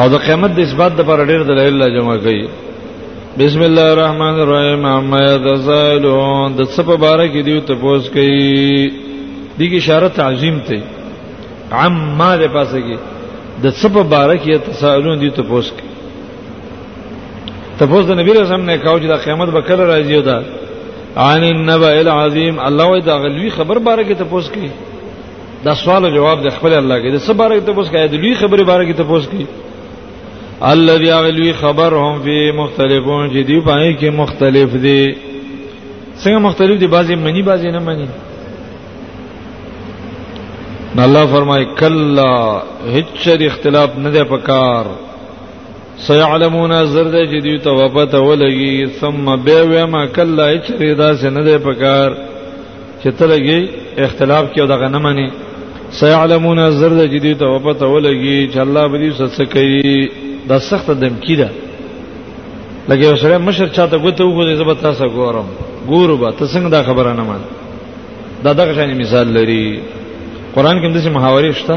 او د قیامت د اثبات د پر ډیر دلایل لا جمع کړي بسم الله الرحمن الرحیم اما یتسائلون د څه په باره کې دیو ته پوس کوي دغه اشاره تعظیم ته عما د پاسه کې د څه په باره کې تسائلون دي ته پوس کوي تپوس د نبی رسول نه کاو چې د قیامت به کله راځي دا عن النبأ العظیم الله وی دا غلوی خبر باره کې تپوس کوي دا سوال جواب د خپل الله کې د سبارک ته پوس کوي د لوی خبره بارے کې ته پوس کوي الذي اغلوی خبرهم فی مختلفون چې دی پای کې مختلف دي څنګه مختلف دي بعضی منی بعضی نه منی الله فرمای کلا هیڅ اختلاف نه ده پکار سيعلمون زرد چې دوی ته وپته ولګي ثم به وما کلا چې دا څه نه دی پکار چې تلګي اختلاف کې دغه نه مني سيعلمون زرد چې دوی ته وپته ولګي چې الله به دې څه کوي دا سخت دمکی ده لکه سره مشر چاته ګوته وګورې زه به تاسو ګورم ګورو به تاسو څنګه دا خبره نه مان دا دغه شان مثال لري قران کې دغه محاورې شته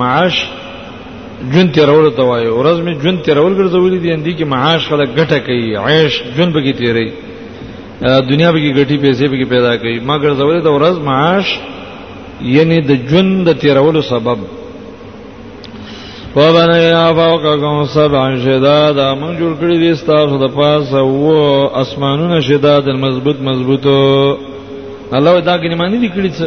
معاش جون تیرول ته وایي ورځ می جون تیرول ګرځولې دي اندي کې معاش خلک ګټه کوي عیش جون به کې تیری دنیا به کې ګټي پیسې به کې پیدا کوي ما ګرځولې د ورځ معاش یعنی د جون د تیرولو سبب وبنیا فوقکم سبع شداد من جوړ کړی دي تاسو د پاسه وو اسمانونه شداد مضبوط مضبوطو الله دا کې معنی دي کړی څه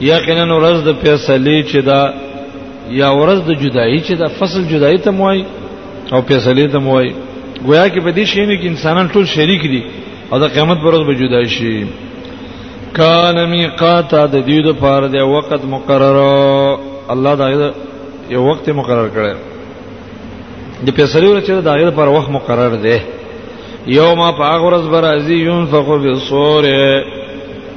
یقینا ورځ د فیصله چې دا یا ورځ د جدایی چې دا فصل جدایی ته موای او فیصله ته موای گویا کې په دې شی نه کې انسانان ټول شریک دي او د قیامت پر ورځ به جدا شي کان میقات د دې د پاره د وخت مقرر الله دا یو وخت مقرر کړی د فیصله ورځ چې دا غیر پر وخت مقرر دی یوم په هغه ورځ برازي ينفخ بالصور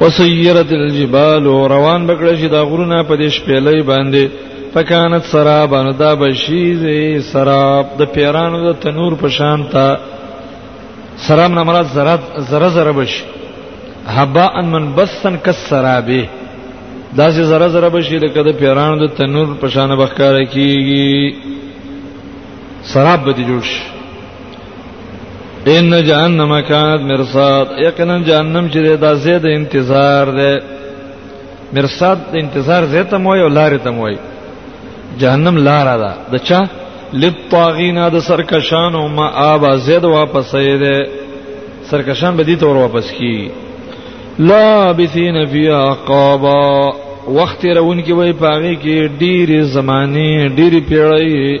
وسيرت الجبال روان بکړه شي دا غرونه په دې شپېلې باندې فکانت سراب ان دا بشیز سراب د پیرانو د تنور په شان تا سراب نه مراد زره زره زره بش حبا ان من بسن کس سرابه دا چې زره زره بشي لکه د پیرانو د تنور په شان بخکار کیږي سراب به جوړ شي ان جهنم کانت مرصاد یقینا جهنم چې دا زید انتظار ده مرصاد انتظار زیته مو یو لارې ته مو جهنم لار ده د چا لطاغینا د سرکشان او ما آبا زید واپس ده سرکشان به دي تور واپس کی لا بثین فی عقابا وخت رون کې وای پاغي کې ډېری زمانه ډېری پیړۍ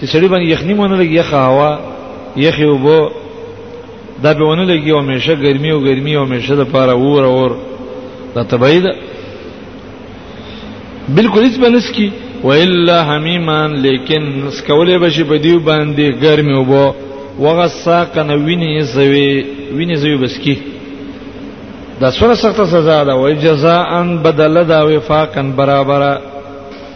چې سړی باندې یخنی مونږ لګي یخه هوا یخي وبو دا به ونه لګي او همیشه ګرمي او ګرمي او همیشه د پاره اور اور دا تبعید بالکل هیڅ بنس کی و الا حمیمان لیکن سکولې بشي په دیو باندې ګرمي وبو وغسا کنوینه زوی وینه زوی بس کی دا سره سخت سزا ده وای جزاء بدل دا وفاقا برابره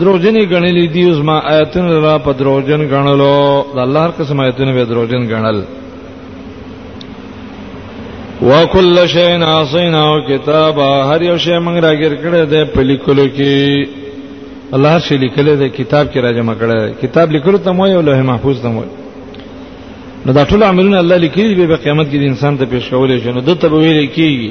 دروژنې غنلې دي اوس ما آیتونه را په دروژن غنلو د الله هر قسم آیتونه به دروژن غنل وکل شین عصینا او کتابا هر یو شی موږ راګر کړی دی په لیکلو کې الله هر شی لیکل دی کتاب کې راجم کړی کتاب لیکلو ته مو یو لوح محفوظ ته مو نو دا ټول عملونه الله لیکلي به قیامت کې انسان ته پیښ کولې شنو د تبویل کېږي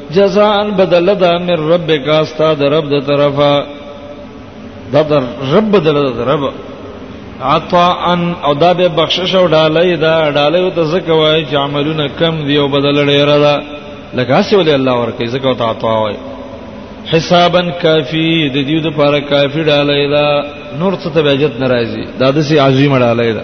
جزان بدل دا من رب کا استاد رب د طرفا دا در رب بدل دا رب عطا ان او دا به بخشش او ډالۍ دا ډالۍ ته زکه وای چې عملونه کم دی او بدل ډیر دا لکه اسی ولې الله ورکه زکه او عطا وای حسابا کافی د دې لپاره کافی ډالۍ دا نور څه ته بجت ناراضي دا د سي عظیم ډالۍ دا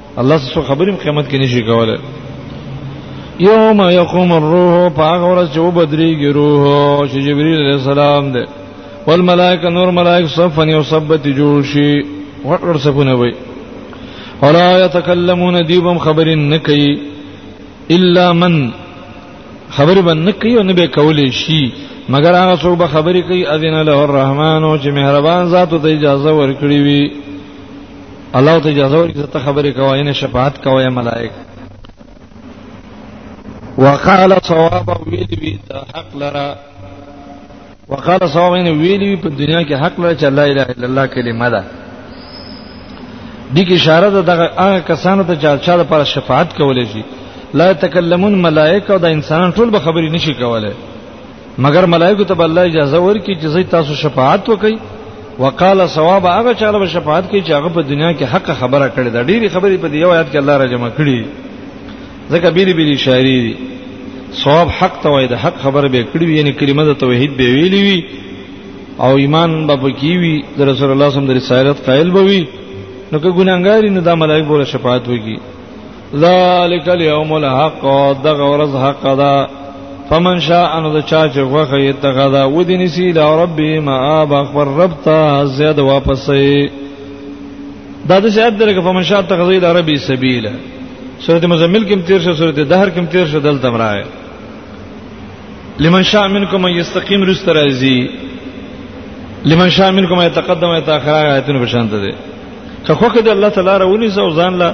الله سره خبرې قیامت کې نشي کوله یوم یقوم الروح پاغه ورځ چې وبدريږي روح چې جبريل عليه السلام ده والملائکه نور ملائک صفن یو صبت جوړ شي ورور صفونه وي ولا يتكلمون ديبم خبر نه کوي الا من خبر به نه کوي او نه به کولې شي مگر هغه څوک به خبرې کوي اذن له الرحمن او چې مهربان ذات ته اجازه ورکړي وي الله ته اجازه ورکړي ته خبرې کوه ان شفاعت کوه ملائک وقال صواب ویل وی د حق لرا وقال صواب ان ویل وی په دنیا کې حق لرا چې لا اله الا الله کلمه ده دي کې اشاره ده دغه هغه کسانو ته چې چا لپاره شفاعت کولې شي لا تکلمون ملائکه او د انسانان ټول به خبرې نشي کولای مگر ملائکه ته الله اجازه ورکړي چې زي تاسو شفاعت وکړي وقاله ثواب هغه چاله شفاعت کوي چې هغه په دنیا کې حق خبره کړې ده ډېری خبرې په دې یو آیات کې الله را جمع کړي ځکه بیری بیری شاعری دي ثواب حق ته وای د حق خبره به کړی وي یعنی کلمه د توحید به ویلی وي او ایمان به پکې وي د رسول الله صلی الله علیه وسلم د رسالت قائل به وي نو که ګناګاری نو د ملائکه بوله شفاعت وکړي ذالک الیوم الحق دغه ورځ حق ده فمن شاء ان د چا چې غوخه یې تغدا و دي نسی لا ربي ما اب اخبر رب ته زیاد واپسې دا د زیاد درګه فمن شاء تغذی لا ربي سبیلا سورته مزمل کې تیر شو سورته دهر کې تیر شو دلته مرای لمن شاء منکم یستقیم رست راځي لمن شاء منکم یتقدم یتاخر آیتونه بشانته دي که خوخه د الله تعالی راونی زو ځان لا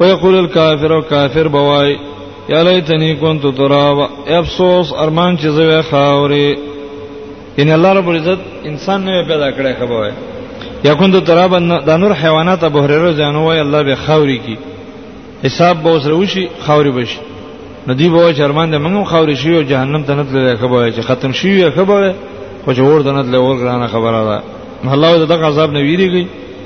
ويقول الكافر او کافر بوای یا لیتنی كنت تراب افسوس ارمان چې زوی خاوري ان الله رب العزت انسان نه پیدا کړی خبره یا كنت تراب د نور حیوانات ابو هريره ځانو وای الله به خاوري کی حساب به وسره وشي خاوري بشي ندی به چرمان د منګو خاوري شي او جهنم ته نتل خبره چې ختم شي خبره خو جوړ دنه له ور ګرانه خبره ده الله دغه عذاب نه ویریږي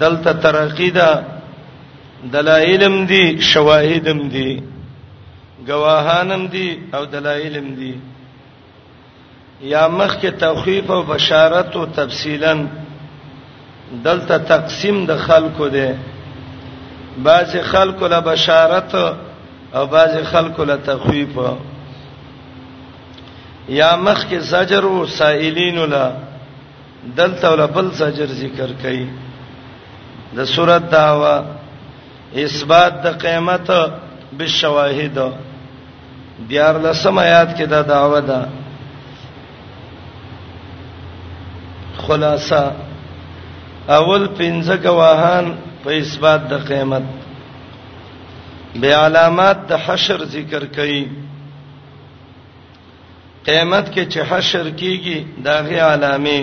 دلته ترقی ده دلایلم دي شواهدم دي گواهانم دي او دلایلم دي یا مخ کې تخفیف او بشارت او تفصیلا دلته تقسیم د خلکو ده بعض خلکو له بشارت او بعض خلکو له تخفیف یا مخ کې زجر او سائلین له دلته ول بل زجر ذکر کړي د سورۃ دعوا اثبات د قیامت بالشواهد دیار لسم آیات کې دا دعوا ده خلاصہ اول پنځه گواهان په اثبات د قیامت به علامات د حشر ذکر کړي قیامت کې چې حشر کیږي دا غي علامه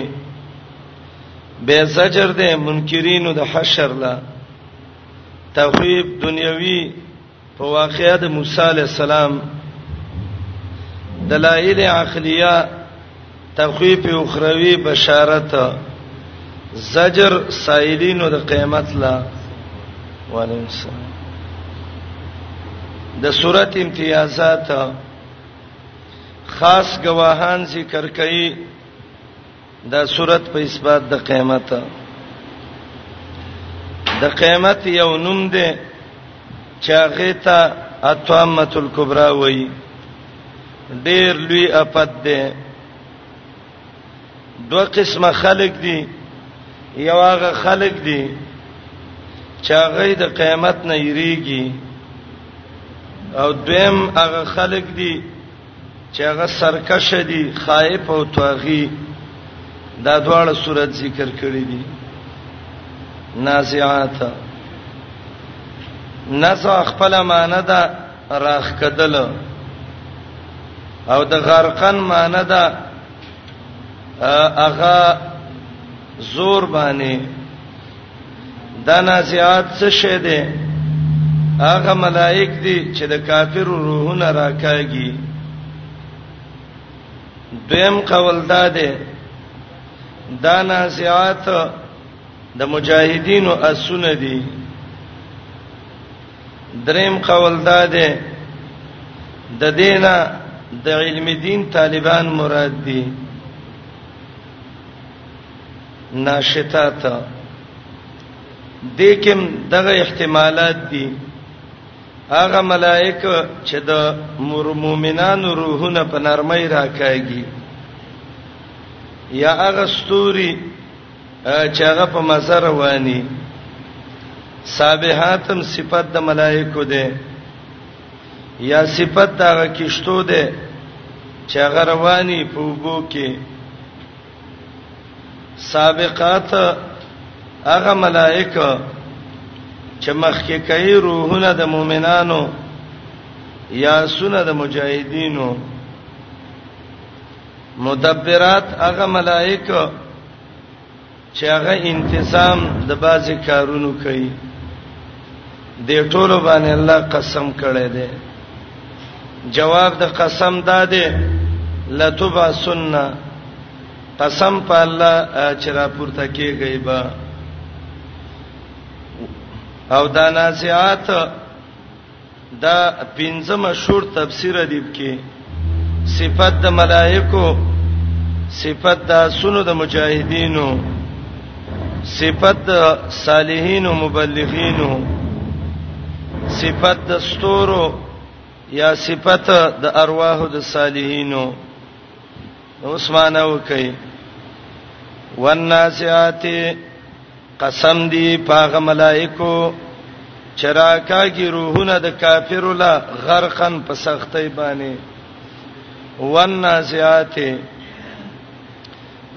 به زجر ده منکرینو د حشر لا تخویب دنیوي په واقعیا د موسی علی السلام دلایل عقلیه تخویب اخروی بشارت زجر سائلینو د قیامت لا وعلیکم السلام د سورۃ امتیازات خاص گواهان ذکر کړي دا صورت په اثبات د قیامت د قیامت یو نوم دی چې هغه ته اتوامه الکبرى وایي ډېر لوی اپد دی دوه قسمه خلق دي یو هغه خلق دي چې هغه د قیامت نه یریږي او دویم هغه خلق دي چې هغه سرکش دي خائف او توغي دا دواړه صورت ذکر کړی دي نازعات نزع خپل معنی ده راخکدل او د غرقن معنی دا اغا زور باندې دا نازعات څه شه دي هغه ملائک دي چې د کافر روحونه راکاږي دویم قول دا ده دا نازعات د مجاهدینو اسونه دي دریم قول دا دی د دینه د علم دین طالبان مراد دي ناشطات دې کوم دغه احتمالات دي هغه ملائکه چې د مؤمنانو روحونه په نرمۍ راکاږي یا هغه ستوري چې هغه په مزه رواني سابحاتم صفت د ملائکو ده یا صفت دغه کشتو ده چې هغه رواني په وبو کې سابقات هغه ملائکه چې مخکې کوي روحونه د مؤمنانو یا سونه د مجاهدینو مدبرات هغه ملائکه چې هغه انتظام د بازي کارونو کوي د ټولو باندې الله قسم کړی دی جواب د قسم دا دی لتبا سننا قسم په الله چې را پورته کیږي با او دا نازعات دا پنځه مشهور تفسیر ادیب کې صفات د ملائکو صفات د سونو د مجاهدینو صفات د صالحینو مبلغینو صفات د ستورو یا صفات د ارواح د صالحینو عثمانه وکي والناسعات قسم دی پاغه ملائکو چراکا کی روحونه د کافر لا غرقن په سختۍ باندې والنازعات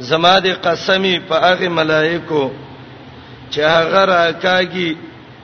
زما د قسمی په هغه ملائکو چې هغه راکاږي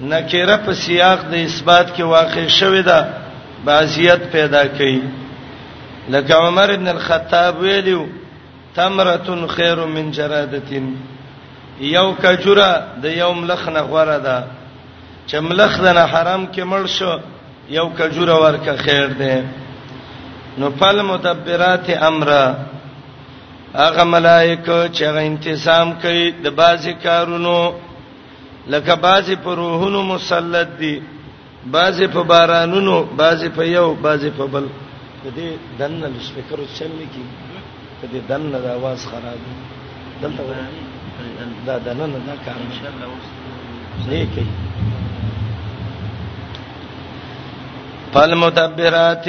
نکره په سیاق د اثبات کې واقع شوې ده بعضیت پیدا کړي لکه عمر ابن الخطاب ویلو تمره خیر من جرادتین یو کجوره د یو ملخ نه غوړه ده چې ملخ د نه حرام کې مړ شو یو کجوره ورکه خیر ده نو فل مدبرات امر هغه ملائکه چې هغه انتظام کوي د بازي کارونو لکه بعضی په روحونو مسلط دي بعضی په بارانونو بعضی په یو بعضی په بل دې دنه لسپیکر چل نه کی دې دنه د आवाज خراب دی دلته دا دنه نه دا کار ان شاء الله اوس نه کوي فالمدبرات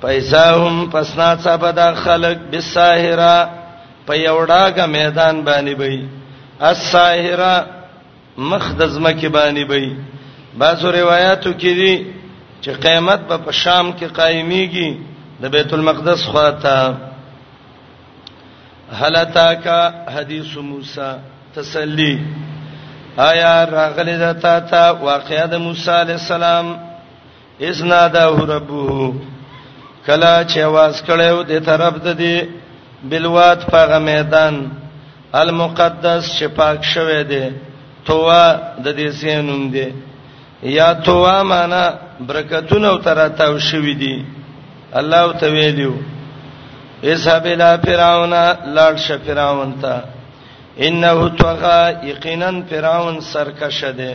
پیساهم پسنا صاحب دا خلق بالساهرا په یوډاګه میدان باندې بې الساهرا مخ د زمکه باندې بې بعضو روایتو کې دي چې قیامت به په شام کې قائميږي د بیت المقدس خواته هلتا کا حدیث موسی تسلی آیا راغلی دا تا تا واقعا د موسی علی السلام اسنا دا ربو کلا چې आवाज کړو د طرف د دی بلوات په میدان المقدس چې پاک شوه دی توا د دې سینوم دی یا توا معنا برکتونه او تراتاو شوی دی الله ته ویلو اذهب الى فرعون لاړ شه فرعون ته انه طغى یقینا فرعون سرکشه دی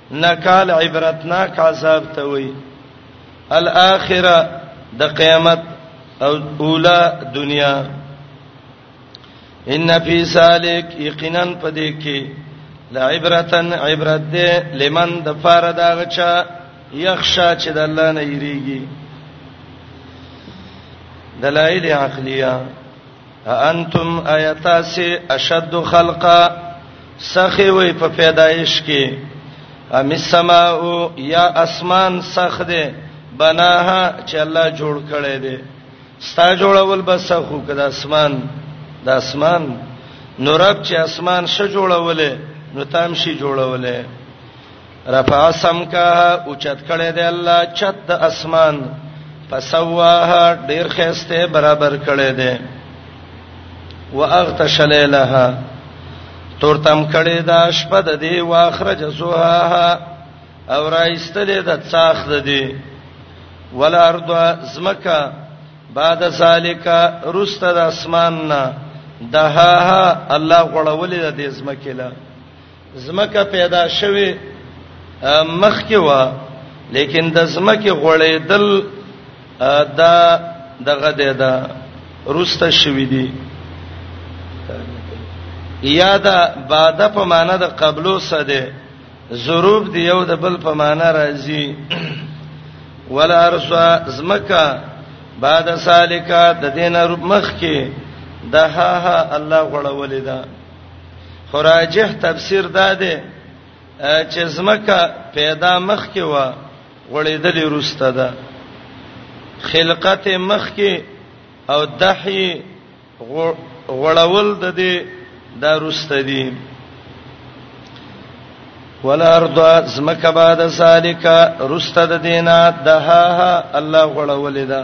نکال عبرتناک عذاب ته وای الاخره د قیامت او اوله دنیا ان فی سالک یقینا پدې کې لعبرتن عبرت دې لمن د فار دا غچا یخشا چې د الله نه یریږي دلایل عقلیه انتم ایتاسی اشد خلقا سخی وی په پیدایش کې ام السما او یا اسمان سخ دی بناها چې الله جوړ کړي دي ستا جوړول بس خو کده اسمان د اسمان نورب چې اسمان ش جوړولې نو تام شي جوړولې رفع سمکها اوچت کړي دی الله چت د اسمان فسواها ډیر خسته برابر کړي دی واغتش ليلها تورتم کړي دا شپه د دی واخرج سوها او رايستلې د څاخ د دی ولارض زمکا بعد ذالک رست د اسمان نه دها الله غړولې د زمکه له زمکه پیدا شوه مخ کې و لیکن د زمکه غړې دل دا دغه ده دا روسته شوې دي یا دا بعد په معنا د قبلو سده ضروب دی یو د بل په معنا راځي ولا ارسا زمکا بعد سالکا د دینه مخ کې دها الله غړولې ده خراجه تفسیر دا دی چې زمکه پیدا مخ کې و غړېدلې روسته ده خلقت مخ کې او دحی غړول د دې دا روسته دي والارض زمکه بعد سالکا روسته د دینه دها الله غړولې ده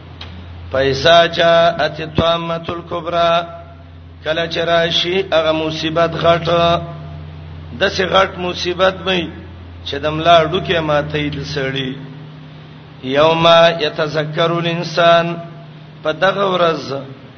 پیسا جاءت الطامه الكبرى کله چې راشي هغه مصیبت غټ د سه غټ مصیبت مې چې د ملا ډوکه ماته یې سړی یوم یتذکر الانسان په دغه ورځ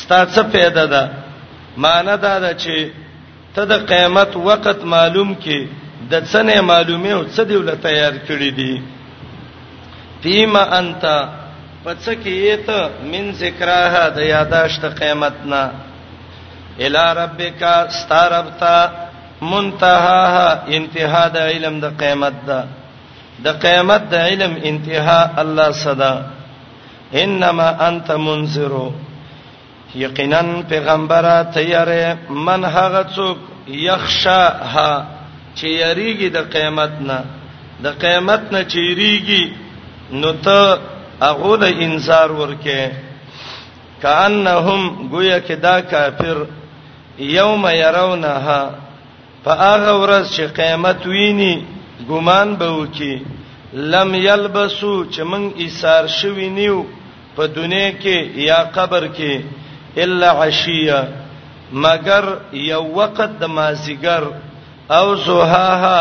ستا څه پیدا ده معنی دا ده چې ته د قیامت وخت معلوم کې د څنې معلومه او څه دی ول تیار کړی دی فيما انت پڅ کې ته من ذکراه د یاداشت قیامت نه الی ربک استربتا منتهاها انتها د علم د قیامت ده د قیامت د علم انتها الله صدا انما انت منذر یقینا پیغمبره تیارې من هغه څوک یخشاها چې یریږي د قیامت نه د قیامت نه چې یریږي نو ته هغه د انذار ورکه کانهم گویا کې دا کافر یوم يرونها په هغه ورځ چې قیامت ویني ګمان به وکي لم یلبسو چې موږ ایثار شوی نیو په دنیا کې یا قبر کې الا عشیه مگر یو وخت د مازیګر او زوهاها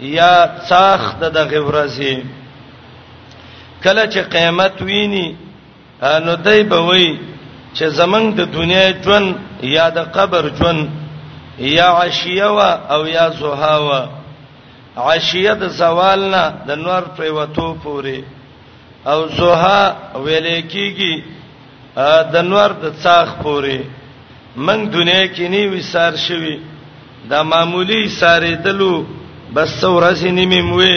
یا څاخ د دغه ورځې کله چې قیامت ویني نو دای به وای چې زمنګ د دنیا ژوند یا د قبر ژوند یا عشیه وا او یا زوها وا عشیه د زوال نه د نور پریوتو پوري او زوها ویلې کیږي د نور د څاخ پوري من دنیا کې نی وسار شوی دا معمولی سارې دلو بس ورځې نیمه موي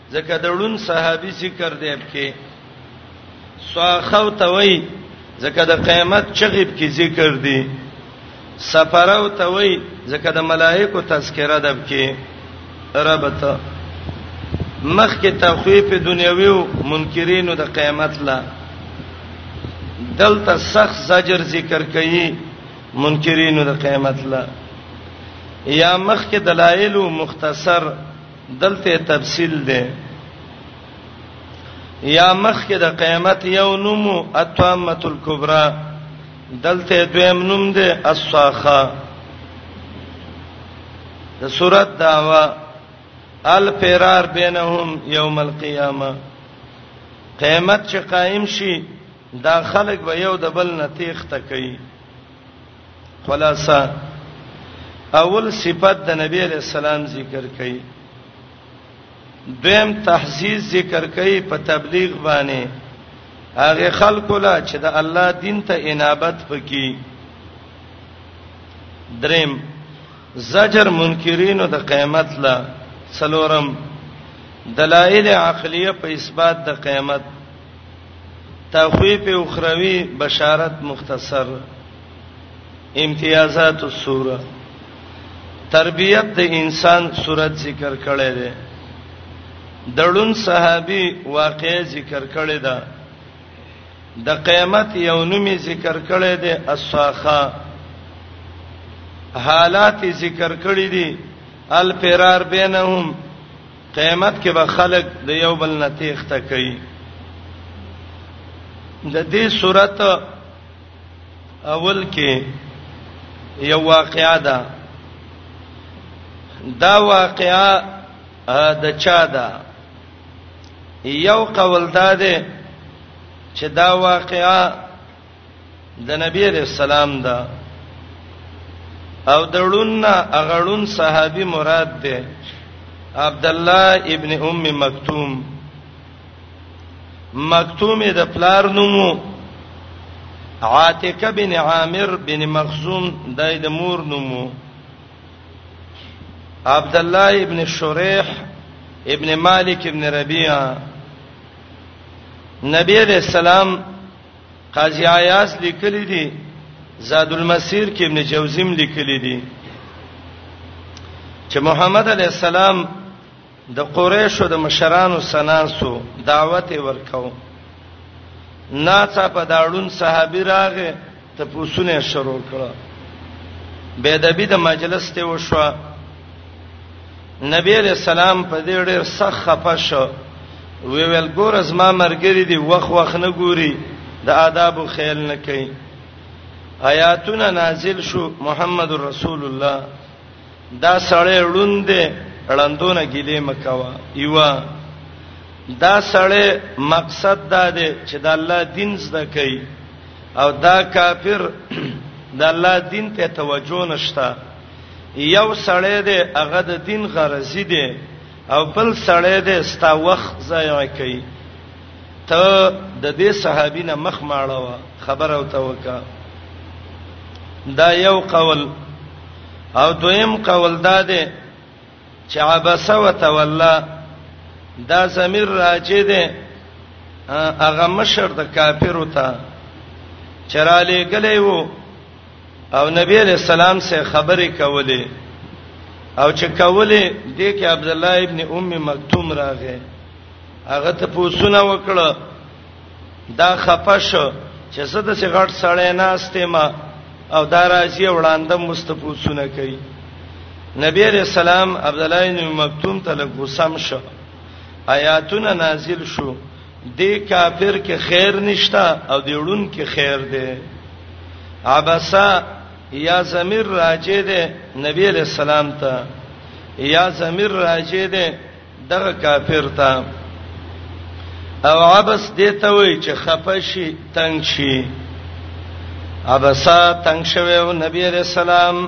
ځکه د ړون صحابي ذکر دی کې صاخو توي ځکه د قیامت چغیب کې ذکر دی سفرو توي ځکه د ملائکو تذکرہ دب کې ربط مخ کې تخویف دنیوي او منکرینو د قیامت لا دلته سخت زجر ذکر کړي منکرینو د قیامت لا یا مخ کې دلایل مختصر دلته تفصیل ده یا مخ کې د قیامت یو نوم اتمه الکبرى دلته دویم نوم ده الصاخه د سورۃ دعوا الفرار بینهم یوم القیامه قیامت چې قائم شي دا خلک به یو د بل نه تیخ تکي خلاصه اول صفت د نبی علی السلام ذکر کړي دویم تحزیز ذکر کړي په تبلیغ باندې هغه خلکو لا چې د الله دین ته انابت پکې دریم زجر منکرینو د قیامت لا سلورم دلایل عقلیه په اثبات د قیامت تخویف اخروی بشارت مختصر امتیازات السوره تربیت د انسان صورت ذکر کړی دی دړون صحابي واقع ذکر کړی دا د قیامت یو نومي ذکر کړی دی اساخه حالات ذکر کړی دي الفرار بینهم قیامت کې به خلق د یو بل نه تیښته کوي د دې صورت اول کې یو واقعا ده دا واقعا د چا ده یو قول ده چې دا واقعا د نبی عليه السلام دا او دړون اغړون صحابي مراد ده عبد الله ابن ام مکتوم مکتوم د پلار نومو عاتکه بن عامر بن مخزوم دای د مور نومو عبد الله ابن شریح ابن مالک ابن ربيعه نبی علیہ السلام قاضی عیاض لیکلی دی زاد المسیر کې ابن جوزیم لیکلی دی چې محمد علی السلام د قریشو د مشرانو سناسو دعوت ورکاو ناڅه په داړون صحابي راغې ته پوسونه شروع کړه بيدبي د مجلس ته وشو نبی علیہ السلام په دې ډېر سخت خپه شو وی ویل ګور از ما مرګری دی وخ وخ نه ګوري د آداب او خیال نه کوي آیاتونه نازل شو محمد رسول الله دا سړی ړوند ړندونه ګیلې مکوا ایوا دا سړی مقصد دا دی چې د الله دین زده کوي او دا کافر د الله دین ته توجه نشته یو سړی دی هغه د دین غرضی دی او بل سړی دی ستا وخت ضایع کوي ته د دې صحابي نه مخ ماړه وا خبر او توکا دا یو قول او دویم قول دا دی چې عبس وتولى دا زمير راځي دی هغه مشر د کافر وتا چراله غلې وو او نبی علیہ السلام سره خبرې کولې او چې کولې دې کې عبد الله ابن ام مکتوم راغې هغه ته پوښتنه وکړه دا خپش چې زه د سیګار سړې نه استم او دا راځي وړاندې مستپوسونه کوي نبی علیہ السلام عبد الله ابن مکتوم ته له غوسم شو آیاتونه نازل شو دې کافر کې خیر نشتا او دې وړون کې خیر دی عبسا یا زمیر راجه دی نبی علیہ السلام ته یا زمیر راجه دی دغه کافر ته او عبس دې ته وای چې خپشي تنگ شي عبسا تنگ شوه نبی علیہ السلام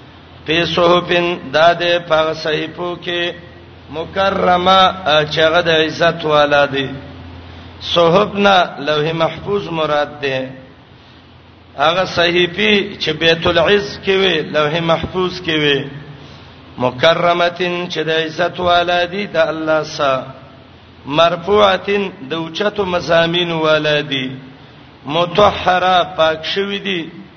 په صحفن داده په صحیفو کې مکرمه چغه د عزت والا دی صحفنا لوح محفوظ مراد ده هغه صحیفه چې بیت العز کې وي لوح محفوظ کې وي مکرمتن چې د عزت والا دی د الله سره مرفوعتن د اوچتو مزامین والا دی متطهره پاک شوی دی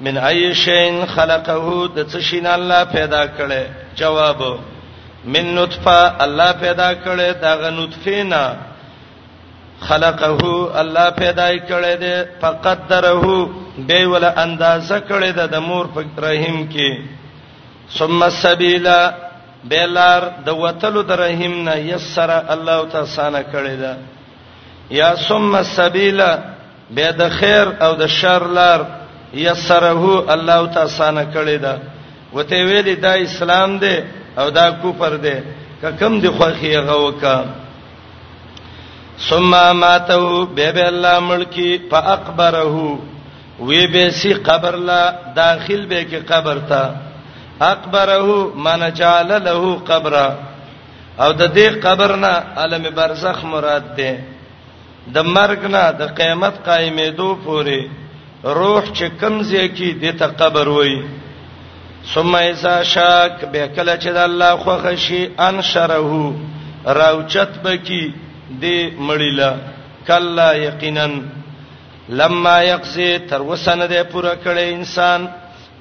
من ای شین خلقه د څه شین الله پیدا کړي جواب من نطفه الله پیدا کړي دا غ نطفه نه خلقه الله پیدا کړي دي فقدره به ول اندازه کړي د مور په رحم کې ثم السبيل بلار د وتلو د رحم نه یسر الله تعالی سانه کړي دا یا ثم السبيل بیا د خیر او د شر لار یسره الله تعالی سانه کړی دا وته ویلې دا اسلام دی او دا کفر دی که کم دی خوخي غوکا ثم ماتو به به الله ملکی فاقبره وی به سی قبر لا داخل به کې قبر تا اقبره من جعل له قبره او د دې قبر نه عالم برزخ مراد ده د مرګ نه د قیامت قائمېدو پورې روح چې کمزې کی د ته قبر وای ثم اذا شاک به کله چې د الله خوښ شي ان شره راوچت بکی د مړیلا کلا یقینا لما یقضي تر وسنه ده پوره کړي انسان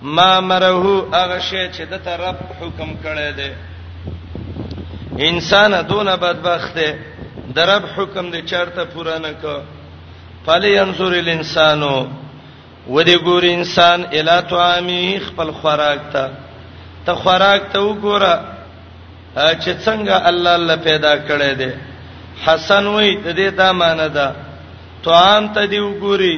ما مره هغه شی چې د ته رب حکم کړی دی انسان دونه بدبخت دی د رب حکم دې چرته پوره نه کو فلی انظر الانسانو ودی ګور انسان الا طعامی خپل خوراک ته ته خوراک ته وګوره چې څنګه الله الله پیدا کړی دی حسن وای د دې دا معنی ده طعام ته دی وګوري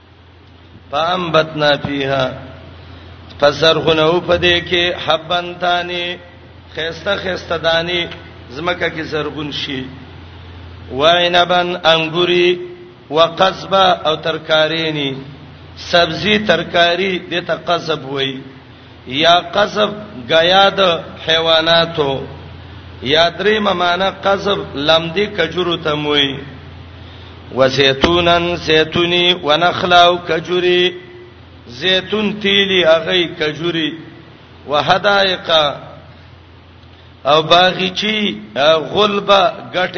فانبتنا فیها فسر خنو پدې کې حبن تانی خيسته خيسته دانی زمکه کې زرغون شي وعنبن انګوري وقصبه او ترکارینی سبزی ترکاری دته قصب وای یا قذف غیا د حیواناتو یا درې ممانه قذف لمدی کجورو ته موي وزيتونن زيتوني ونخلاو کجوري زيتون تیلی اغه کجوري وحدائق او باغچی غلبه غټ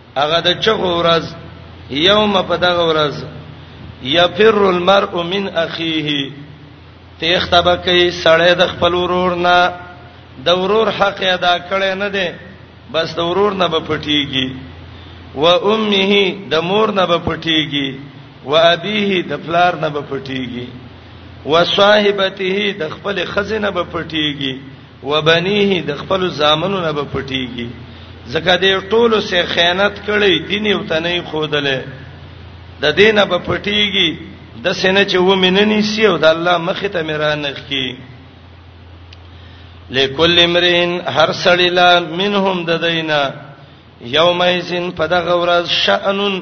هغه د چغو ورځ یوم په دغه ورځ یفر المرء من اخیه تختبه کوي سړی د خپل ورور نه د ورور حق ادا کړي نه دی بس د ورور نه به پټیږي و امه د مور نه به پټیږي و ابيه د پلار نه به پټیږي و صاحبته د خپل خزینه به پټیږي وبنيه د خپل زامنو نه به پټيږي ځکه د ټولو سه خیانت کړي دین یو تنه خودلې د دینه به پټيږي د سینې چې و مننی سی او د الله مخ ته میرانه کی لکل امرین هر سړی لا منهم د دینه یومئذین په دغه ورځ شأنن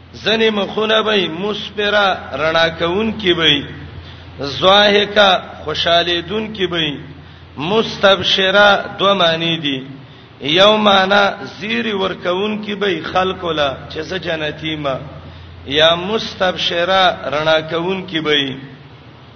ځنې مخونه به مسپرا رڼا کون کی به زواهکا خوشاله دن کی به مستبشرا دو معنی دی یو معنی زیر ورکون کی به خلق ولا چې زه جنتی ما یا مستبشرا رڼا کون کی به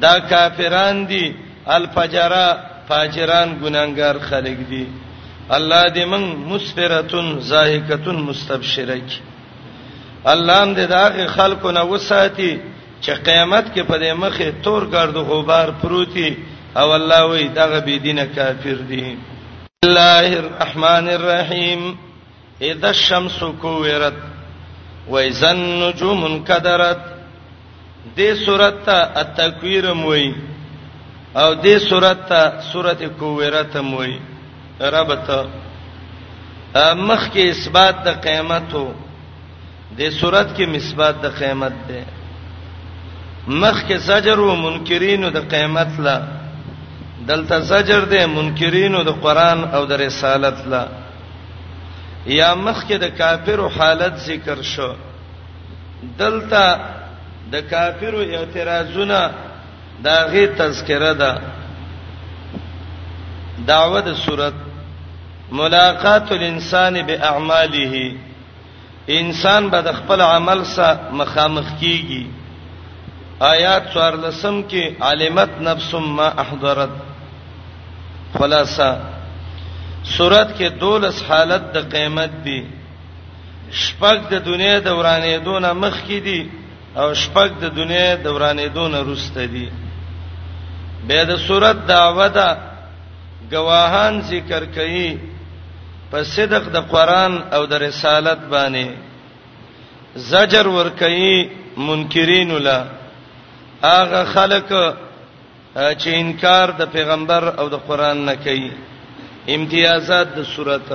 دا کافران دي الفجرا فاجران ګناګار خلک دي الله دې من مسفرتن زاهکتن مستبشرک الله هم دې داغه خلکو نه وساتي چې قیامت کې په دې مخه تور ګرد غبار پروتي او الله وی دغه بی دینه کافر دي الله الرحمن الرحیم اذا الشمس كورت واذا النجوم انكدرت دې سورته ته التکویر موي او دې سورته ته سورته کویرت موي ربط مخ کې اثبات د قیامت وو دې سورته کې مثبات د قیامت ده مخ کې زجر و منکرینو د قیامت لا دلته زجر ده منکرینو د قران او د رسالت لا یا مخکې د کافرو حالت ذکر شو دلته د کافرو اعتراضونه دا غي تذکره ده دعوه د صورت ملاقات الانسان باعماله انسان به د خپل عمل سره مخامخ کیږي آیات 14 کې علمت نفس ما احضرت خلاصہ صورت کې دولس حالت د قیامت دی شپږ د دنیا د ورانې دون مخ کې دي او شپږ د دنیا د ورانې دون روسته دي به د صورت دعوه ده گواهان ذکر کوي په صدق د قران او د رسالت باندې زجر ور کوي منکرین لا هغه خلک چې انکار د پیغمبر او د قران نه کوي امتیازات د صورت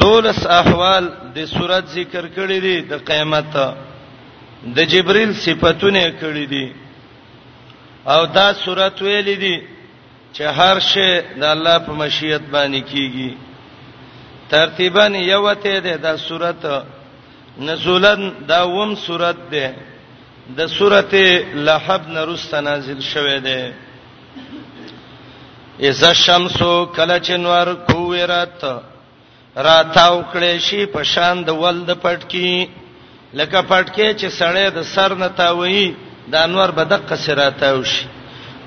دولس احوال د صورت ذکر کړی دي د قیامت د جبريل صفاتونه کړی دي او دا صورت ویل دي چې هر شی د الله په مشیت باندې کیږي ترتیبا یو ته ده دا صورت نزولن دا وم صورت ده د سورته لهب نرست نازل شوه ده اذا الشمس کلچنور کویرات راتاو کړي شي په شان د ول د پټکی لکه پټکی چې سړی د سر نه تاوي د انور بدق سراتاو شي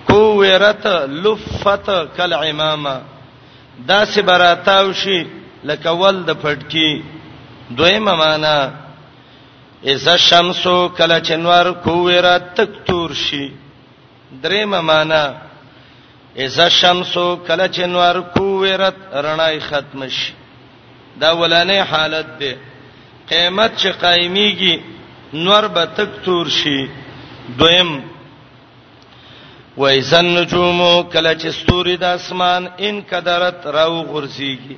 کو ویرت لفت کل امامه دا سه براتاو شي لکه ول د پټکی دویمه معنا اذا الشمس کله چنوار کو ویرت تک تور شي دریمه معنا اذا الشمس کله چې نور کوورت رڼای ختم شي دا ولانه حالت دی قیامت چې قایمیږي نور به تک تور شي دویم وایذا النجوم کله چې ستوري د اسمان ان قدرت راو غورځيږي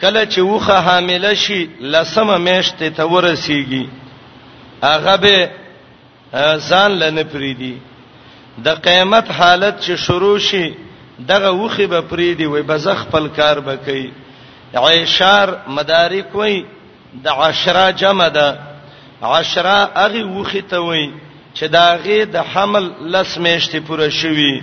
کله چې وخه حامله شي لسمه میاشت ته ورسیږي هغه به ځان لنه پریدي د قیامت حالت چې شروع شي دغه وخه به پریدي وي بز خپل کار به کوي عیشار مدارک وي د عشرا جمع ده عشرا هغه وخه ته وي چې داغه د حمل لس میاشتې پوره شوي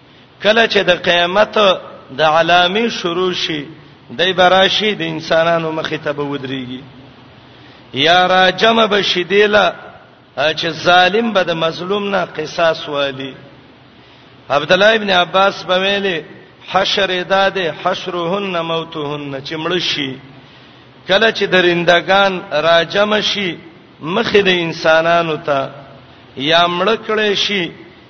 کله چې د قیامت د علامې شروع شي دای براشي د انسانانو مخې ته به ودرېږي یا را جمع بشي دیلا چې ظالم به د مظلوم نه قصاص والی عبد الله ابن عباس په ویلي حشر اداد حشرهن موتهن چې مړ شي کله چې درندگان راجم شي مخې د انسانانو ته یا مړ کړي شي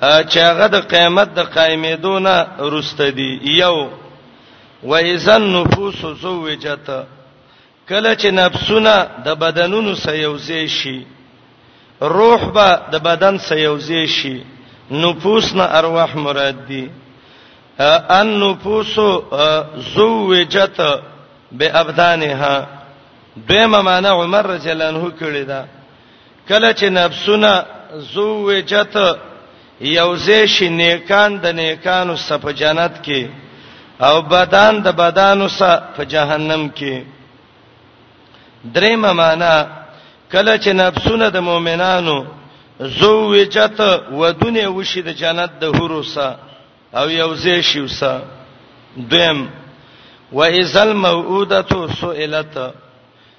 چې هغه د قیامت د قائمېدو نه رسته دي یو و اذا النفوس زوجت کله چې نفسونه د بدنونو سره یوځای شي روح به د بدن سره یوځای شي نفوس نه ارواح مراد دي ان نفوس زوجت به ابدانها دیمه معنی عمر رضی الله عنه کړی دا کله چې نفسونه زوجت یوځې شي نیکان د نیکانو سره په جنت کې او بدن د بدانو سره په جهنم کې درېمه معنا کله چې نفسونه د مؤمنانو زوجت ودونه وشي د جنت د حورو سره او یوځې شي وسه دویم و اذل موعوده سئلت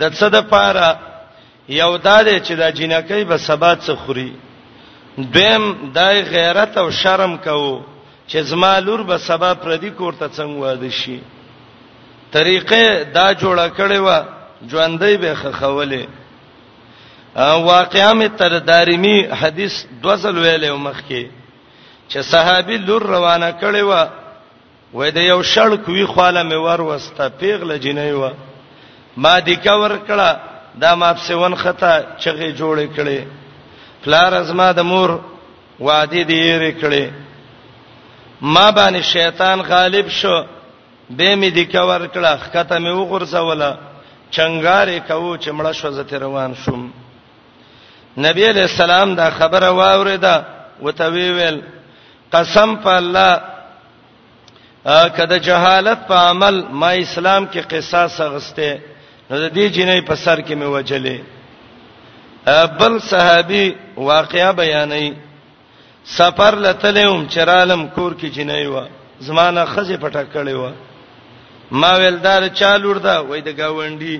د څه د پاره یو دا دی چې دا جنکې به سبا څه خوري دویم دای غیرت او شرم کوو چې زما لور به سبا پردي کوړه څنګه واده شي طریقې دا جوړه کړې و ژوندۍ به خخولې واقعا می تر دارمی حدیث دوزل ویلې مخکې چې صحابي لور روانه کړې و وې د یو شړ کوي خاله مې ور وسته پیغله جنې و ما دې کا ور کړه دا ما په سون خطا چغې جوړې کړې پلار ازما د مور وادي دې یې کړې ما باندې شیطان غالب شو به مې دې کا ور کړه خطه مې وغورځوله چنګارې کوو چې مړه شو زته روان شوم نبی علیہ السلام دا خبره واوریدا وتوی ویل قسم په الله کده جهالت په عمل ما اسلام کې قصاص غسته نو د دې جنې په سر کې مې وجلې بل صحابي واقعا بیانې سفر لتلم چرالم کور کې جنې و زمانہ خزه پټه کړې و ما ویلدار چالور دا وای د گاونډي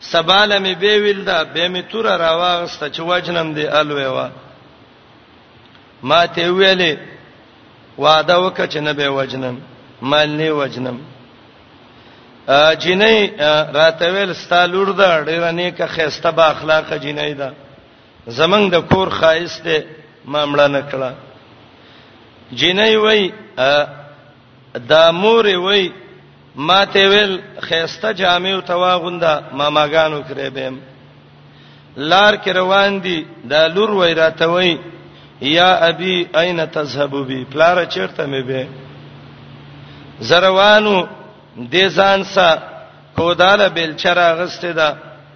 سبا له مې به ویل دا به مې تور راواغسته چې وجنم دی الوی وا ما ته ویلې وعده وکړه چې نه به وجنم مال نه وجنم ا جنې راته ویل ستالور دا ډیره نیکه خسته با اخلاق جنې ده زمنګ د کور خایسته ما مړه نکړه جنې وای دا مور وی ما ته ویل خيسته جامې او تواغوندا ماماګانو کرې بهم لار کې روان دي دا لور وای راته وای یا ابي اين تذهب بي پلار چیرته مې به زروانو د ځان سره کوداله بل چر غسته ده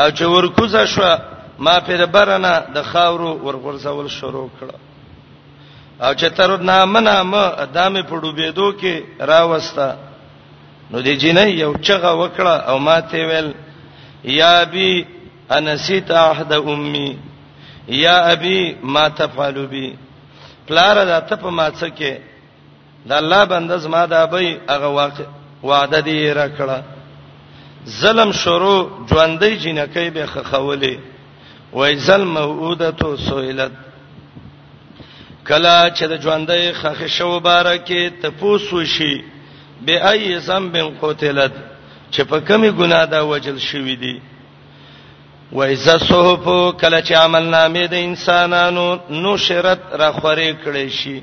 او چې ورکوزه شو ما پر برنه د خاورو ورغورځول شروع کړ او چې تر نامه نامه ادمه په ډوبېدو کې راوستا نو د جنې یو چغه وکړه او ما ته ویل یا بی انسیت احد امي یا ابي ما تفعل بي پلار دا ته په ماڅه کې د الله بنده زما د ابي هغه واقع وعده دی را کړه ظلم شروع ژوندۍ جنکې به خخولې وای ظلم موعودته سویلت کلا چې د ژوندۍ خخ شو بارکه ته پوسو شي به اي ذنب قتلت چې په کمی ګناه دا وجل شوې دي و اذا صحف کله چې عمل نامې د انسانانو نو شرت را خورې کړې شي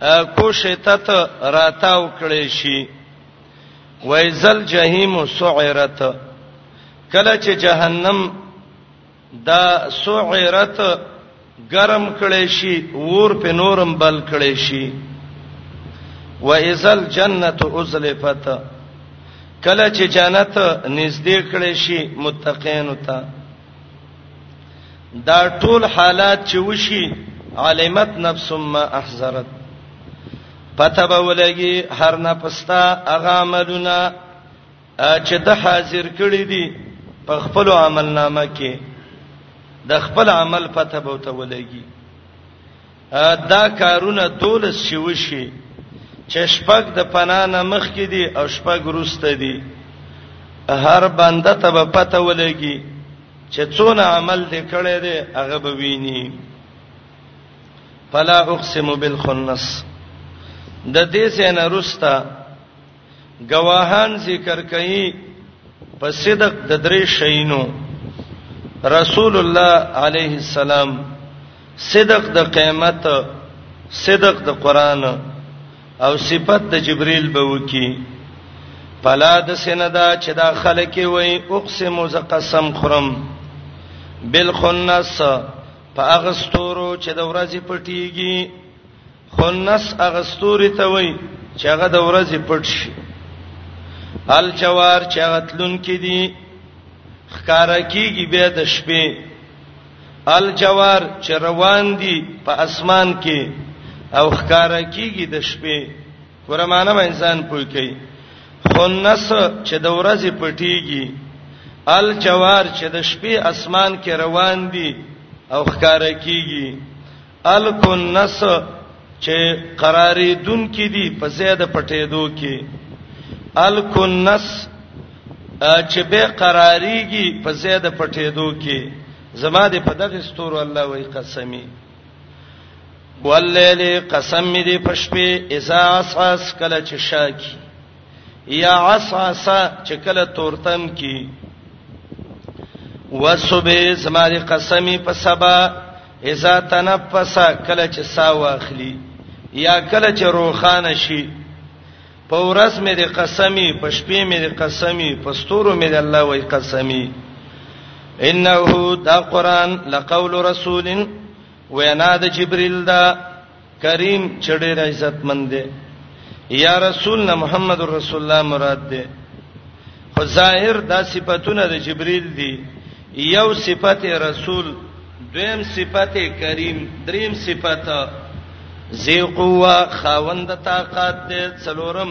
کوشه تت راتاو کړي شي وایزل جهنم سعرت کله چې جهنم دا سعرت گرم کړي شي ور په نورم بل کړي شي وایزل جنت ازلفت کله چې جنت نږدې کړي شي متقین ته دا ټول حالات چې وشي علمت نفس ما احذرت پته به ولګي هر نه پستا هغه عملونه چې د حاضر کړی دي په خپل عمل نامه کې د خپل عمل پته به ته ولګي دا کارونه دولس شي وشي چې شپږ د پناه نه مخ کې دي او شپږ روسته دي هر بنده ته به پته ولګي چې څونه عمل دې کړی دی هغه به ویني فلا اقسم بالخنس د دې سینه روسته گواهان ذکر کوي په صدق د درې شینو رسول الله علیه السلام صدق د قیامت صدق د قران او صفت د جبرئیل به وکی پلا د سندا چې دا خلک وي اقسم ز قسم خرم بالخنس په اغستورو چې د ورځې پټیږي خنس هغه ستوري ته وای چې هغه د ورځې پټ شي الجوار چې هغه تلون کې دي خکارا کیږي به د شپې الجوار چې روان دي په اسمان کې او خکارا کیږي د شپې قرمانه به انسان پوي کوي خنس چې د ورځې پټيږي الجوار چې د شپې اسمان کې روان دي او خکارا کیږي الکنس چې قرارې دن کې دي په زید پټېدو کې الکنس چې به قراریږي په زید پټېدو کې زما دې په دغه ستور الله وای قسمی واللیل قسم می دی پشپې اذا اساس کله چې شاکی یا اساس چې کله تورتم کی وسبه زماري قسمی په سبا اذا تنفس کله چې سا واخلي یا کله چې روخانه شي په ورځ مې د قسمی په شپې مې د قسمی په ستورو مې د الله وای قسمی انه دا قران لقول رسول وینا د جبريل دا کریم چې ډېر عزت مند دی یا رسول نه محمد رسول الله مراد دی خو ظاهر دا صفاتونه د جبرئیل دي یو صفت رسول دویم صفت کریم دریم صفت ذی قوه خاوند طاقت څلورم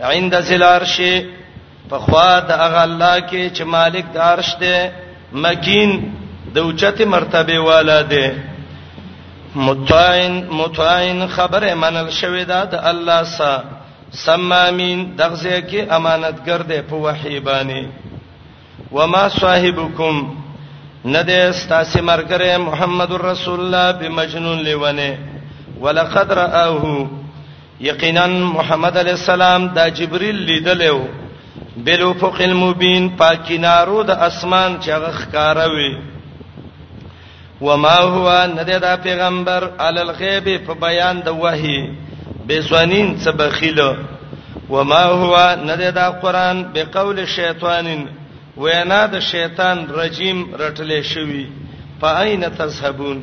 عند ذل عرش په خوا د هغه الله کې چې مالک د عرش دی مکین د اوچته مرتبه والا دی متعين متعين خبر منل شوی دا د الله سره سمامین دغزه کې امانتګر دی په وحی باندې وما صاحبکم نده استاسی مرګره محمد رسول الله بمجنون لیونه ولقد رآه یقینا محمد علی السلام دا جبريل لیدلو بل افق المبین پاکینارو د اسمان چې هغه ښکاروي وما هو ندی دا پیغمبر عل الغیب په بیان د وحی بسوانین څه بخیل وما هو ندی دا قران به قول شیطانین وینا د شیطان رجیم رټلې شوی فاین تذهبون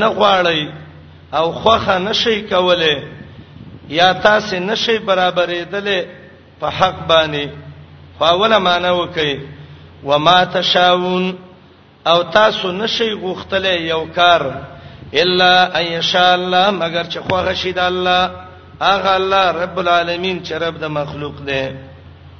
نه غواړی او خوخه نشي کوله یا تاسو نشي برابرېدلې په حق باندې خو اوله معنی وکي وما تشاؤون او تاسو نشي غوښتلې یو کار الا ان شاء الله مگر چې خوغه شي د الله اغه الله رب العالمین چې رب د مخلوق دی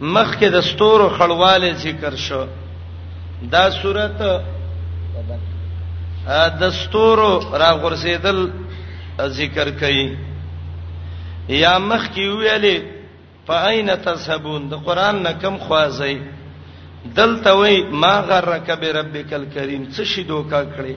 مخکې د ستورو خړواله ذکر شو دا صورت د ستورو را غورځیدل ذکر کړي یا مخ کې ویلې فاین تذهبون د قران نه کم خوازي دلته وای ما غرک بربک الکریم څه شي دوکا کړی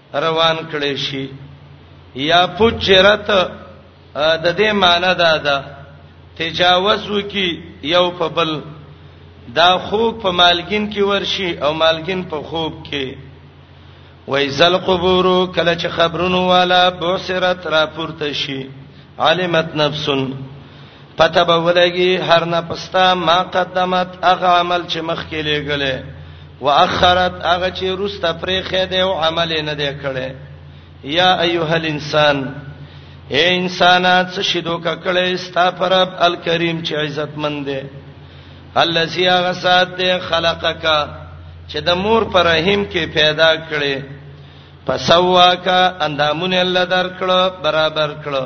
روان کړي شي یا فجرت د دې معنی دا ده تجاوز وکي یو په بل دا خوب په مالګین کې ورشي او مالګین په خوب کې وای زل قبور کله چې خبرونو والا بوسرت را پورته شي علمت نفسن پته به ولګي هر نه پستا ما قدمت هغه عمل چې مخ کې لګلې واخرت هغه چې روسته پرې خې دی او عمل نه دی کړي یا ایها الانسان اے انسانات څه شیدو ککړې ستا پرب الکریم چې عزتمن دی الذي غسات دی خلقک چې د مور پر رحم کې پیدا کړي پسواکا اندامونه الله درکړه برابر کړه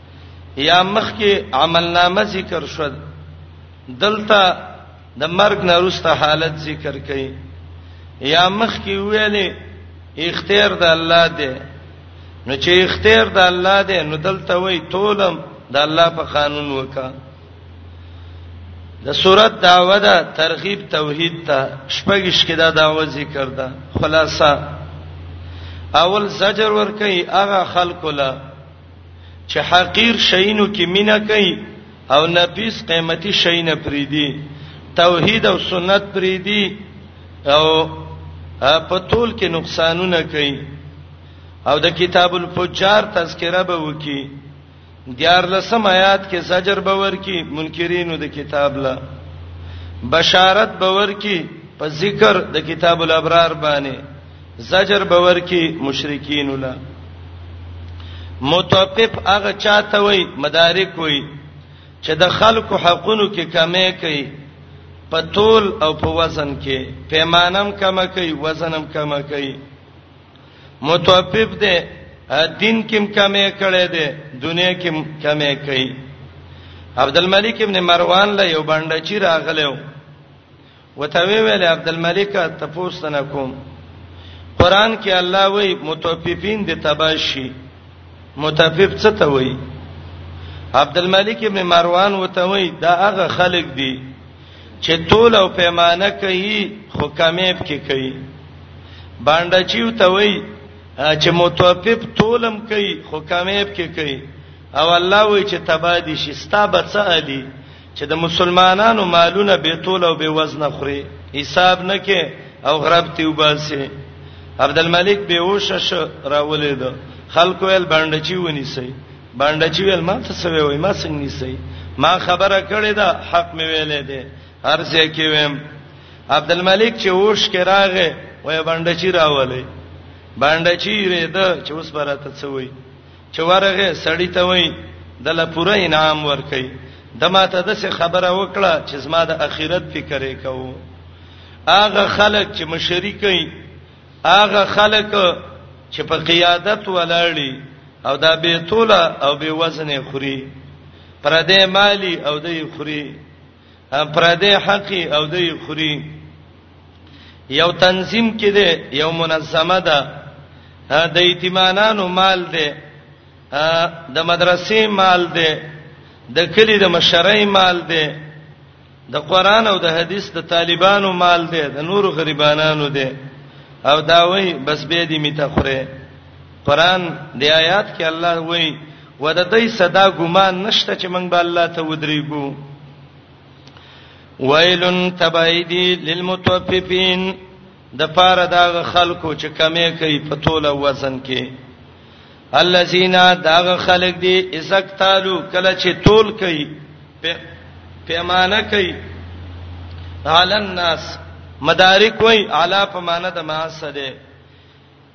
یا مخ کې عملنامه ذکر شو دلته د مرګ نه وروسته حالت ذکر کړي یا مخ کې ویلې اختیار د الله دی نو چې اختیار د الله دی نو دلته وای تولم د الله په قانون وکا د صورت داوا ده ترغیب توحید ته شپږش کې دا داوا ذکر ده خلاصہ اول زجر ور کوي هغه خلق له چې حقیر شینو کې مینا کوي او نفیس قیمتي شینه پریدي توحید او سنت پریدي او په ټول کې نقصانونه کوي او د کتاب الفجار تذکرہ به وکي دیار لسم آیات کې زجر به ورکی منکرینو د کتاب لا بشارت به ورکی په ذکر د کتاب الابرار باندې زجر باور کی مشرکین ولا متوقف هغه چاته وای مدارک وای چې د خلکو حقونو کې کمی کوي په تول او په وزن کې پیمانم کم کوي وزنم کم کوي متوقف دی دین کې کم کړي دی دنیا کې کم کوي عبد الملک ابن مروان له یو باندې چی راغلو وته وی ویل عبدالملک ته پوښتنه کوم قران کې الله وای متوففین د تباشی متوفف څه ته وای عبدالملک ابن مروان وته وای دا هغه خلق دی چې تول او پیمانه کوي خو کمیب کې کوي باندې چې وته وای چې متوفف تولم کوي خو کمیب کې کوي او الله وای چې تبادی شي ستا بچا علي چې د مسلمانانو مالونه به تول او به وزن خوري حساب نه کې او غرب تی وباسي عبد الملک به وشش راولې دو خلکو ول باندې چی ونی سي باندې چی ول ما ته سوي وای ما څنګه نی سي ما خبره کړې ده حق مې ویلې ده هر څه کې ویم عبد الملک چې وش کې راغې وای باندې چی راولې باندې چی رې ده چې اوس براته څوي چې ورغه سړی ته وای دله پوره انعام ورکي د ماته د څه خبره وکړه چې زما د اخرت فکر وکاو اغه خلک چې مشرکې اغه خلک چې په قیادت ولاړی او دا به توله او به وزن خوري پر دې مالی او دې خوري پردې حق او دې خوري یو تنظیم کې ده یو منظمه ده د ایتمانانو مال ده د مدرسې مال ده د کلی د مشرۍ مال ده د قران او د حدیث د طالبانو مال ده د نورو غریبانو ده او دا وای بس به دې میته خوره قران د آیات کې الله وای و د دې صدا ګمان نشته چې موږ به الله ته ودرېګو ویلن تبعیدی للمتوففین د پاره دا خلکو چې کمې کوي په توله وزن کې الذين داغ خلق دي اسقتالو کله چې تول کوي پیمانه کوي علن الناس مدارک وای علا په معنا د ماسه ده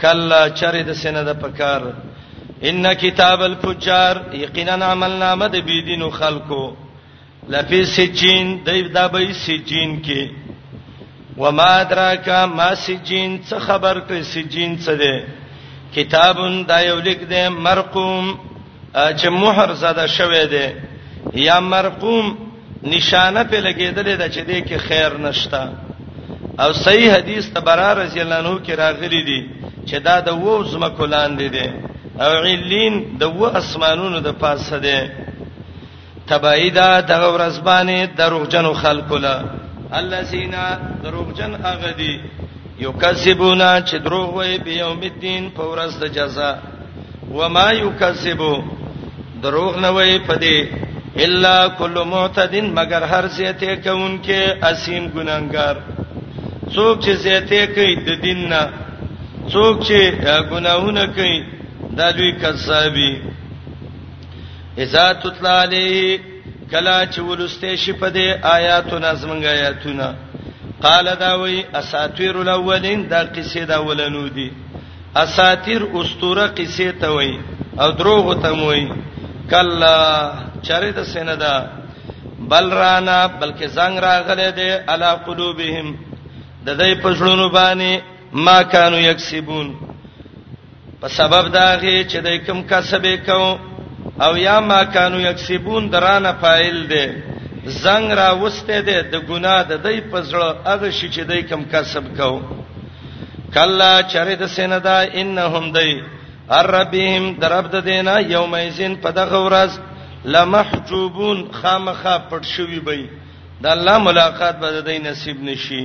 کلا چرې د سینه د پکار ان کتاب الفجار یقینا عمل نامه د بيدینو خلکو لفی سجین دای دا به سجین کې وما دراک ما سجین څه خبر کړ سجین څه ده کتابون دا یو لیک ده مرقوم چې مہر زده شوه دی یا مرقوم نشانه په لګیدلې ده چې دې کې خیر نشتا او صحیح حدیث تبرا رضی الله عنه کې راغلي دي چې دا د وو زمکو لاندې دي او علین د وو اسمانونو د پاسه دي تبعی دا دغه ورځ باندې دروغجنو خلکو له الذين دروغجن هغه دي یکذبونا چې دروغ وایي په یوم الدین په ورځ د جزا و ما یکذبو دروغ نه وایي په دې الا کل معتدن مگر هر زیته کوونکې اسیم ګناګار څوک چې زیته کوي د دین نه څوک چې ګناهونه کوي دا دوی کذابي اذا تطلع علیه کلا چې ولسته شي په دې آیاتونه زمنګ آیاتونه قال دا وی اساطیر الاولین دا قصې دا ولنو دي اساطیر اسطوره قصې ته وی او دروغ ته وی کلا چرې د سیندا بل رانا بلکې زنګ راغله دې علا قلوبهم د دې پښړونو باندې ما کانوا یکسبون په سبب دا غي چې دای کوم کسب وکاو او یا ما کانو یکسبون درانه فاعل دی زنګ را وسته دی د ګناه د دای په زړه هغه شي چې دای کوم کسب کاو کلا چرې د سیندا انهم دای ربهم درب د دینا یومئذین په دغه ورځ لمحجوبون خامخه پټ شوی بی د الله ملاقات به د نصیب نشي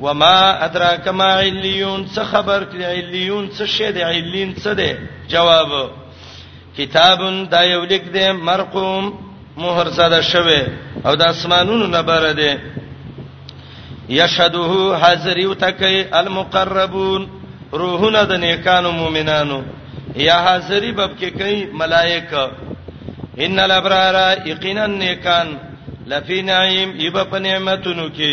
وما ادراک ما علیون څه خبر کړي علیون څه شه دی علین څه دی جواب کتابن دا یو لیک دی مرقوم مہر زده شوه او د اسمانونو نه بار دی یشهده حاضر یو تکي المقربون روحونه د نیکانو مؤمنانو یا حاضری باب کې کوي ملائکه ان الابرار یقینا نیکان لفی نعیم یبه په نعمتونو کې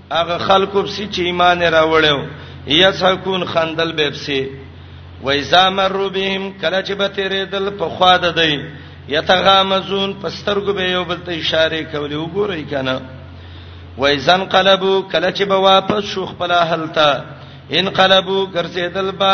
هغه خلکو پسې چې ایمان راوړیو یسحقون خندل به پسې وایزا مرو بهم کله چې به تیرې دل په خوا ده دی یتغامزون پسترګو به یو بل ته اشاره کولی وګورئ کنه وایزن قلبو کله چې به واپس شو خپل حالت انقلبو ګرځیدل با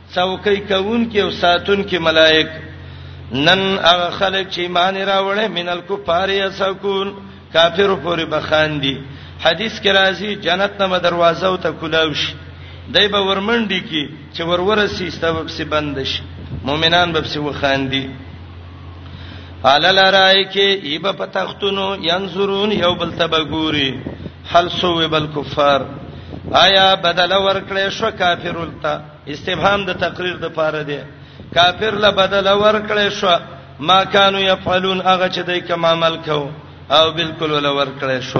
څوکۍ کوونکي او ساتونکي ملائک نن هغه خلک چې ایمان راوړې مینل کفار یسکون کافر پورې بخاندي حدیث کې راځي جنت نه دروازه او ته کولاو شي دای به ورمنډي کې چې ورور سي استوب سي بند شي مؤمنان به سي وخاندي علل رای کې ایب پتختونو ينظرون یو بل تبګوري هل سو بل کفار آیا بدل ورکړې شو کافرولتا استفهام د تقریر د پاره دی کافر له بدل ورکړې شو ما كانوا يفعلون هغه چې دوی کوم عمل کو او بالکل ول ورکړې شو